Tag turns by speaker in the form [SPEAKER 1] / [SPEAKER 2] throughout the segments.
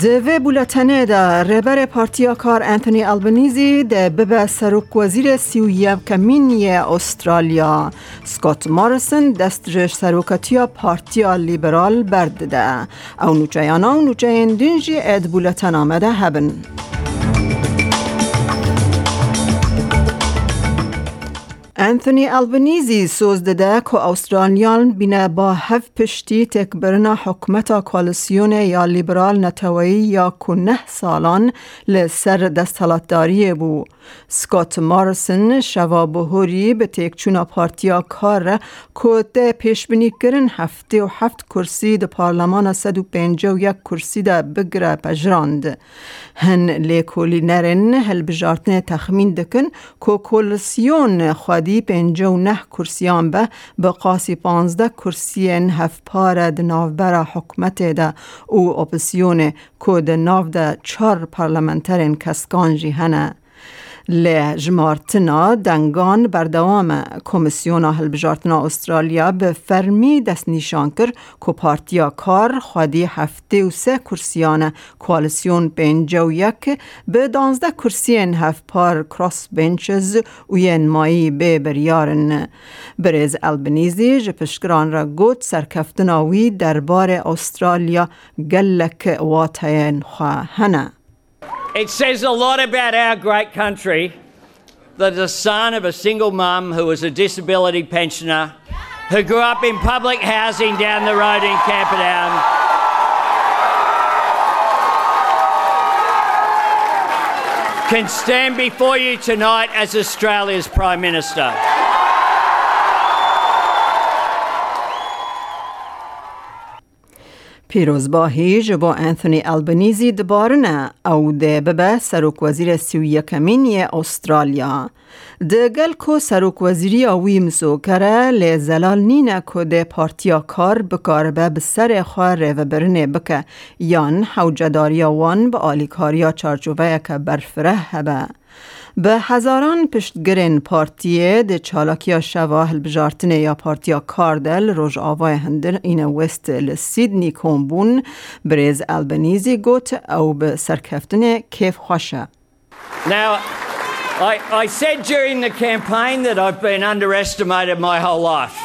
[SPEAKER 1] دوی بولتنه دا ربر پارتیا کار انتونی البنیزی ده ببه سروک وزیر سیویب کمینی استرالیا. سکوت مارسن دست رش سروکتیا پارتیا لیبرال برد ده. او نوچه و نوچه دنجی اد بولتن آمده هبن. انتونی البنیزی سوز داده که استرالیان بینه با هف پشتی تکبرنا حکمت کالسیون یا لیبرال نتوایی یا کنه سالان لسر دستالتداری بو. سکات مارسن شوا بهوری به تکچونا پارتیا کار که ده پیش بینی کرن هفته و ده پارلمان یک کرسی ده بگره پجراند. هن لیکولی نرن هل بجارتن تخمین دکن که کالسیون خودی دی پنجه و نه کرسیان به به قاسی پانزده کرسیین هف پاره ده نافبر حکمت ده او اپسیون که ده ناف ده چار پارلمنترین کسکانجی هنه. لی جمارتنا دنگان بردوام کمیسیون هلبجارتنا استرالیا به فرمی دست نیشان کر که پارتیا کار خودی هفته و سه کرسیان کوالسیون پنجه و یک به دانزده کرسیان هفت پار کراس بینچز و ین مایی به بریارن. بریز البنیزی جپشکران را گوت سرکفتناوی دربار استرالیا گلک واتین خواه هنه
[SPEAKER 2] It says a lot about our great country that the son of a single mum who was a disability pensioner, who grew up in public housing down the road in Camperdown, can stand before you tonight as Australia's Prime Minister.
[SPEAKER 1] پیروزباهی جبا انتونی البنیزی دبارنه او ده ببه سروک وزیر سوی کمینی استرالیا. ده گل کو سروک وزیری آوی مسوکره لی زلال نینه که ده پارتیا کار بکار به بسر خواه و برنه بکه یان حوجداریا وان آلیکاریا چارچوبه که برفره هبه. به هزاران پشتگرین پارتیه ده چالاکیا شواهل بجارتنه یا پارتیا کاردل روژ آوای هندن این وست لسیدنی کومبون بریز البنیزی گوت او به سرکفتن کیف خوشه
[SPEAKER 2] Now, I, I said during the campaign that I've been underestimated my whole life.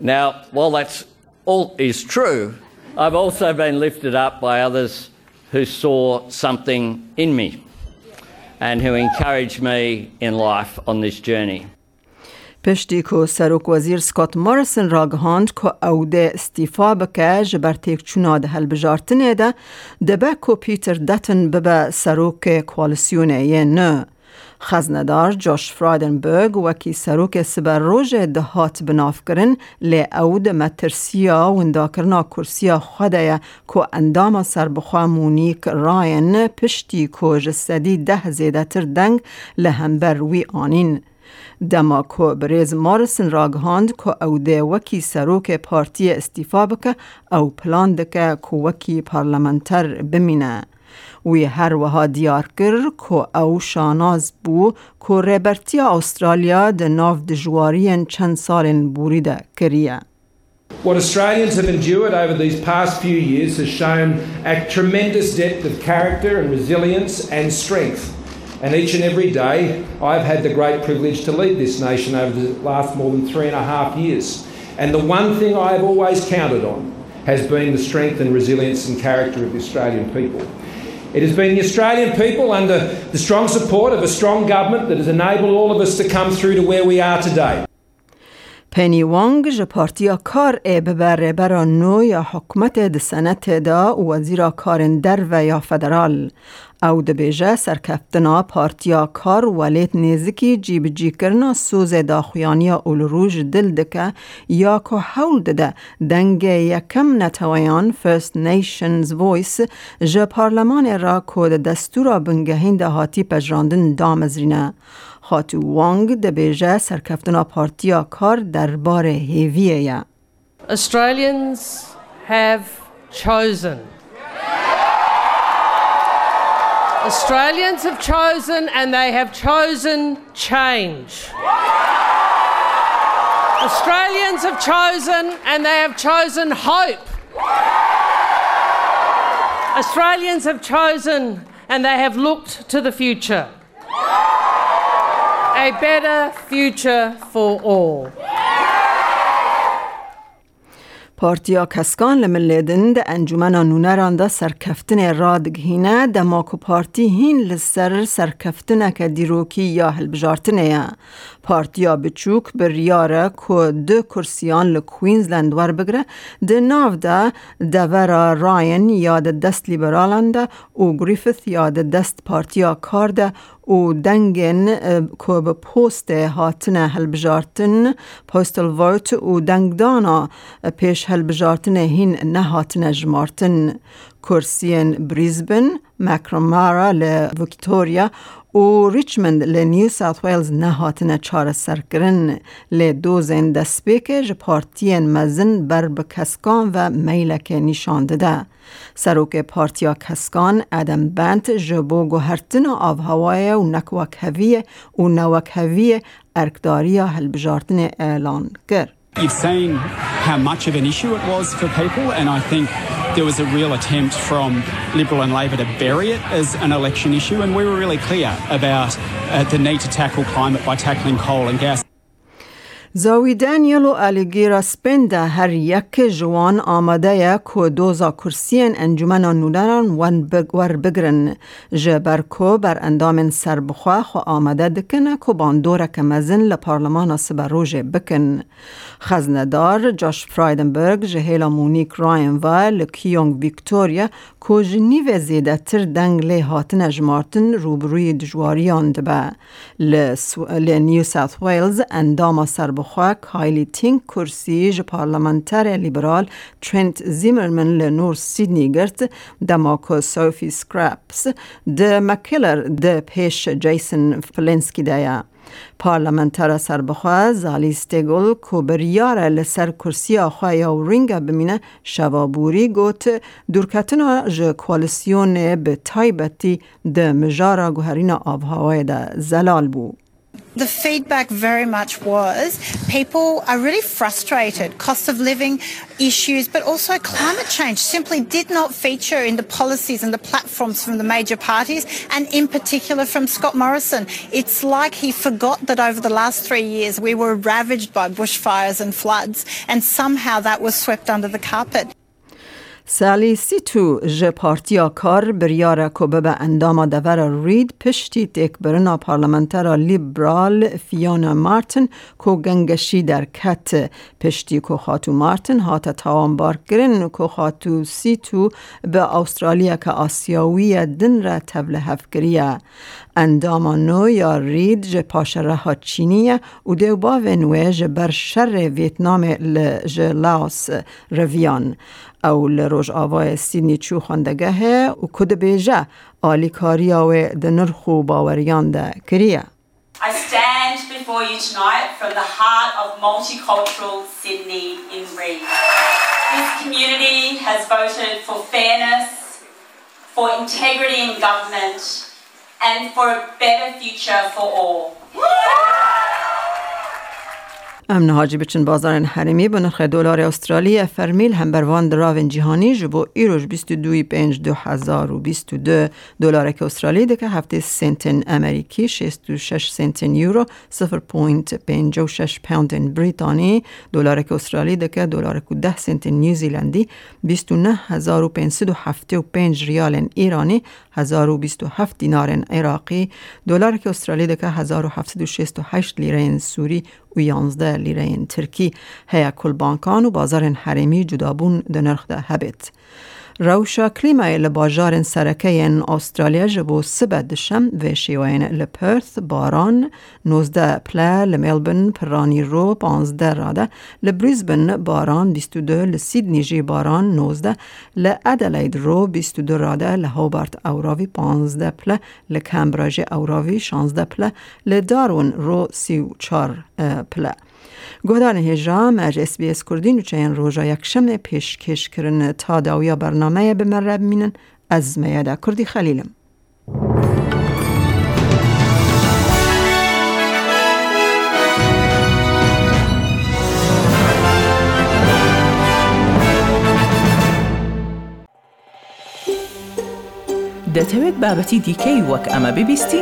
[SPEAKER 2] Now, while that's all is true, I've also been lifted up by others who saw something in me and who encouraged me in life on this journey.
[SPEAKER 1] پشتی که سروک وزیر سکات مارسن را گهاند که او ده استیفا بکه جبر تیک چونا ده هل بجارتنه ده دبه که پیتر دتن ببه سروک کوالسیونه یه نه. خزندار جاش فرایدنبرگ وکی سروک سبر روژ دهات بناف کرن لی او ده مترسیا و انداکرنا کرسیا خوده که اندام سربخوا مونیک راین پشتی که جسدی ده زیده تر دنگ لهمبر وی آنین. دما کو بریز مارسن راگهاند که او ده وکی سروک پارتی استیفا بکه او پلان دکه که وکی پارلمنتر بمینه.
[SPEAKER 3] What Australians have endured over these past few years has shown a tremendous depth of character and resilience and strength. And each and every day, I've had the great privilege to lead this nation over the last more than three and a half years. And the one thing I have always counted on has been the strength and resilience and character of the Australian people. It has been the Australian people under the strong support of a strong government that has enabled all of us to come through to where we are today.
[SPEAKER 1] پنی وانگ جه پارتیا کار ای ببره برا نو یا حکمت ده سنت دا وزیرا کارن در و یا فدرال. او ده بیجه سرکفتنا پارتیا کار ولیت نیزکی جیب جی کرنا سوز دا خویانی روژ دل دکه یا که حول ده دنگ یکم نتویان First Nations Voice جه پارلمان را که دستورا بنگهین ده هاتی پجراندن دامزرینه. خاتو وانگ ده بیجه سرکفتنا پارتیا کار دربار هیویه
[SPEAKER 4] Australians have chosen. Australians have chosen and they have chosen change. Australians have chosen and they have chosen hope. Australians have chosen and they have looked to the future. A better future for all.
[SPEAKER 1] پارتیا کسکان لملیدن ده انجمن نونران ده سرکفتن رادگهینه ده ماکو پارتی هین لسر سرکفتن که دیروکی یا هلبجارتنه یا. پارتیا بچوک بر یاره که دو کرسیان لکوینزلند ور بگره ده ناو ده دورا راین یا ده دست لیبرالان ده و گریفث یا ده دست پارتیا کار و دنگن که به پوست هاتن هلبجارتن پوستل ووت و دنگدانا پیش هلبجارتن هین نه هاتن جمارتن. کرسین بریزبن مکرمارا لویکتوریا و ریچمند ل نیو ساوت ویلز نه هاتنه چار سرکرن ل دوزن دسپیک ج پارتین مزن بر بکسکان و میلک نشان ده. سروک پارتیا کسکان ادم بنت جبو گوهرتن آف هوای و نکوک هویه و نوک هویه ارکداریا هلبجارتن اعلان کرد.
[SPEAKER 5] You've seen how much of an issue it was for people, and I think there was a real attempt from Liberal and Labor to bury it as an election issue, and we were really clear about uh, the need to tackle climate by tackling coal and gas.
[SPEAKER 1] زاوی دانیل و الیگیرا سپند هر یک جوان آمده که دوزا کرسین انجمن نودران ور بگرن جبر کو بر اندام سر بخوا خو آمده دکنه که باندوره که مزن لپارلمان سبر روژه بکن. خزندار جاش فرایدنبرگ جهیلا مونیک راین و لکیونگ ویکتوریا که جنیو زیده تر دنگ لی هاتن جمارتن روبروی دجواریان دبه. ل ساوت ویلز اندام سر بخوا کایلی تینگ کرسی ج پارلمانتر لیبرال ترنت زیمرمن لنور سیدنی گرت دماکو سوفی سکرپس ده مکلر ده پیش جیسن فلنسکی دیا. پارلمانتر سربخوا زالی ستگل کو بریاره لسر کرسی آخوا یا رینگ بمینه شوابوری گوت دورکتنا ج کوالیسیون به تایبتی ده مجارا گوهرین آبهوای ده زلال بود.
[SPEAKER 6] The feedback very much was people are really frustrated. Cost of living issues, but also climate change simply did not feature in the policies and the platforms from the major parties, and in particular from Scott Morrison. It's like he forgot that over the last three years we were ravaged by bushfires and floods, and somehow that was swept under the carpet.
[SPEAKER 1] سالی سی تو ج پارتیا کار بریاره که به اندام دور رید پشتی تک برنا پارلمنترا لیبرال فیونا مارتن که گنگشی در کت پشتی که خاتو مارتن هات تاوان بار گرن که خاتو سی تو به استرالیا که آسیاوی دن را تبل هفگریه اندام نو یا رید ج پاشره ها چینیه و دیو با ونوه ج بر شر ویتنام ج لاوس رویان. او لروج آوای سیدنی چو خواندگه و کد بیجه آلیکاری و دنرخو باوریان ده کریه
[SPEAKER 7] I stand before you tonight from the heart of multicultural Sydney in Reid. This community has voted for fairness, for integrity in government, and for a better future for all.
[SPEAKER 1] امن حاجی بچن بازار حرمی به نرخ دلار استرالی فرمیل هم بروان دراون جهانی جبو ایروش 22 پنج دو هزار و 22 دلار که استرالی ده که هفته سنتن امریکی 66 سنتن یورو 0.56 پوند بریتانی. دلار که استرالی ده که دلار که 10 سنتن نیوزیلندی 29 هزار و 575 ریال ایرانی 1027 دینار عراقی. دلار که استرالی ده که 1768 لیره سوری و 11 لیره ترکی هیا کل بانکان و بازار حرمی جدابون ده نرخ ده هبت. روشا کلیمای لباجار سرکه استرالیا جبو سبت دشم و شیوین لپرث باران 19 پله لملبن پرانی رو 15 راده لبریزبن باران 22 لسیدنی جی باران 19 لادلید رو 22 راده لهوبارت اوراوی 15 پله لکمبراج اوراوی 16 پله لدارون رو 34 پله گۆدانە هێژام ئەژ SسBS کوردین و چەیان ڕۆژە یەکشەمێ پێشکێشکردن تا داویە بەرنمەیە بمەرە بمینن ئەزمەیەدا کوردی خەلیلم.
[SPEAKER 8] دەتەوێت بابەتی دیکەی وەک ئەمە ببیستی؟